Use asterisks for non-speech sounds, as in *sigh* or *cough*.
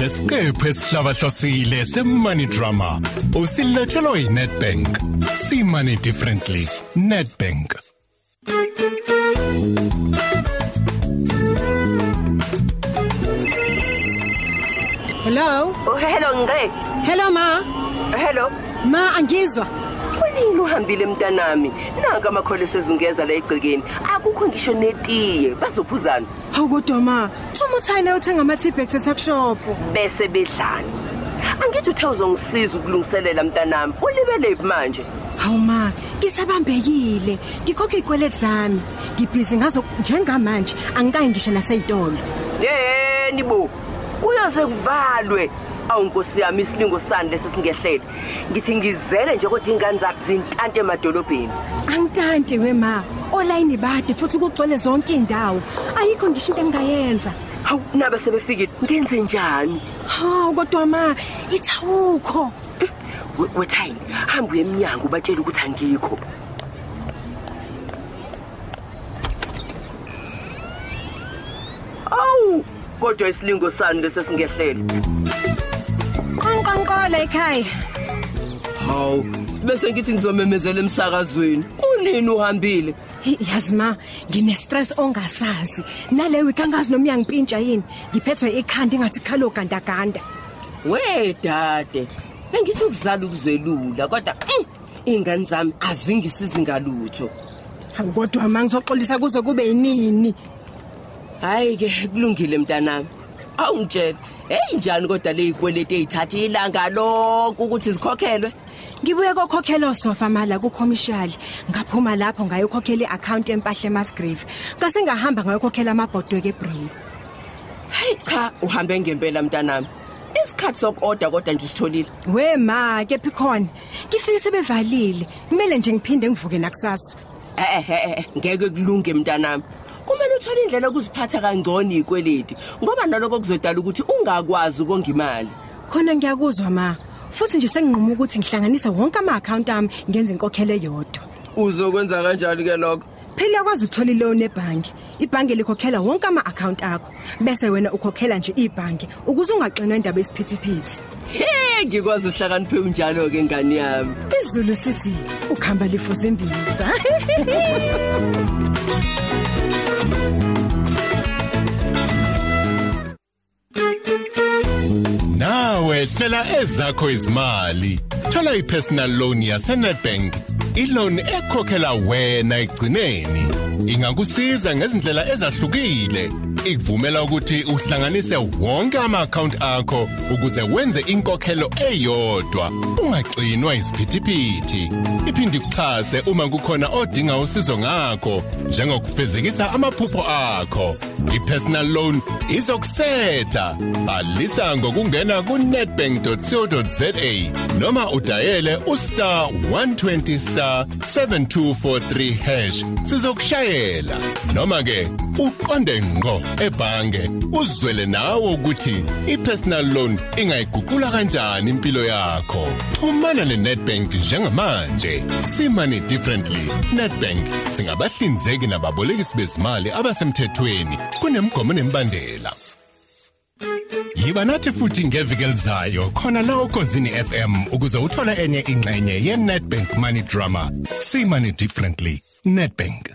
lesiqephu esihlabahlosile semoney drama usilethelwa yiNetbank simane differently Netbank Hello? Oh, hello Ngqe. Hello ma. Hello. Ma angizwa. Kunini uhambile mntanami? Nanga amakhole sezungeza la egcikeni. Akukho ngisho netiye. Bazophuzana Hawu kodwa ma, Thuma uthayina uthenga ama T-Bags eTuckshop. bese bedlana. Angithi uthe uzongisiza ukulungiselela mntanami. Ulibele manje. Hawu ma, ngisabambekile. Ngikhokha ikweleti zami. Ngibhizi ngazo njengamanje. Angikayi ngisho naseyitolo. Yeni bo. Kuyoze kuvalwe. Awu Nkosi yami isilingo sani lesisingehlele. Ngithi ngizele nje ukuthi ingane zakhe zintante emadolobheni. Angitante we ma. Olayini bade futhi kugcwele zonke indawo. Ayikho ngisho into engayenza. Hawu nabe sebefikile. Ngenze njani? Hawu kodwa ma, ithawukho. We- Wethayini, hamba uye eminyango ubatshela ukuthi angikho. Awu, kodwa isilingo sani lesesingehlele. Qonqonqola ekhaya. Hawu, bese ngithi ngizomemezela emsakazweni. Kunini uhambile? Yazi ma, ngine stress ongasazi. Nale week angazi noma uyangipintsha yini. Ngiphethwe ikhanda engathi khalo ganda ganda. We dade, bengithi ukuzala ukuzelula kodwa mm, ingane zami azingisizi ngalutho. Hawu kodwa ma ngizoxolisa kuze kube yinini. Hayi ke kulungile mntanami. Awungitshela, hey njani kodwa lezikweleti ezithatha ilanga lonke ukuthi zikhokhelwe? Ngibuye kokhokhela sofa mala ku commercial. Ngaphuma lapho ngayokhokhela iaccount empahla eMasgrave. Ngase ngahamba ngayokhokhela amabhodwe keBray. Hayi cha, uhambe ngempela mntanami. Isikhathi sokorder kodwa nje usitholile. We ma, kephi khona? Ngifike sebevalile. Kumele nje ngiphinde ngivuke nakusasa. Eh eh eh, ngeke kulunge mntanami. Kumele uthole indlela yokuziphatha kangcono izikweleti ngoba naloko kuzodala ukuthi ungakwazi ukonga imali. Khona ngiyakuzwa ma. Futhi nje senginquma ukuthi ngihlanganise wonke ama account ami ngenze inkokhelo eyodwa. Uzokwenza kanjani ke lokho? Phela yakwazi ukuthola iloan ebhanki. Ibhanki likhokhela wonke ama account akho bese wena ukhokhela nje ibhanki ukuze ungaxinwa indaba esiphithiphithi. He, ngikwazi uhlakaniphe unjalo ke ngani yami. Izulu sithi ukhamba lifuza imbiza. *laughs* hlela ezakho izimali. Thola ipersonal loan yaseNetbank iloan ekhokhela wena egcineni ingakusiza ngezindlela ezahlukile. Ikuvumela ukuthi uhlanganise wonke ama-account akho ukuze wenze inkokhelo eyodwa. Ungaxinwa isiphithiphithi iphinde ikuxhase uma kukhona odinga usizo ngakho njengokufezekisa amaphupho akho. I-personal loan izokusetha. Balisa ngokungena ku-netbank.co.za noma udayele ustar 120 star 7243 hash. Sizokushayela. Noma ke uqonde ngqo ebhange. Uzwele nawe ukuthi i-personal loan ingayiguqula kanjani impilo yakho. Xhumana ne-netbank njengamanje. Simane differently. Netbank singabahlinzeki nababolekisi bezimali abasemthethweni kunemgomo nemibandela Yiba nathi futhi ngeviki elizayo khona la ukozini FM ukuze uthole enye ingxenye ye Nedbank Money Drama. See money differently. Nedbank.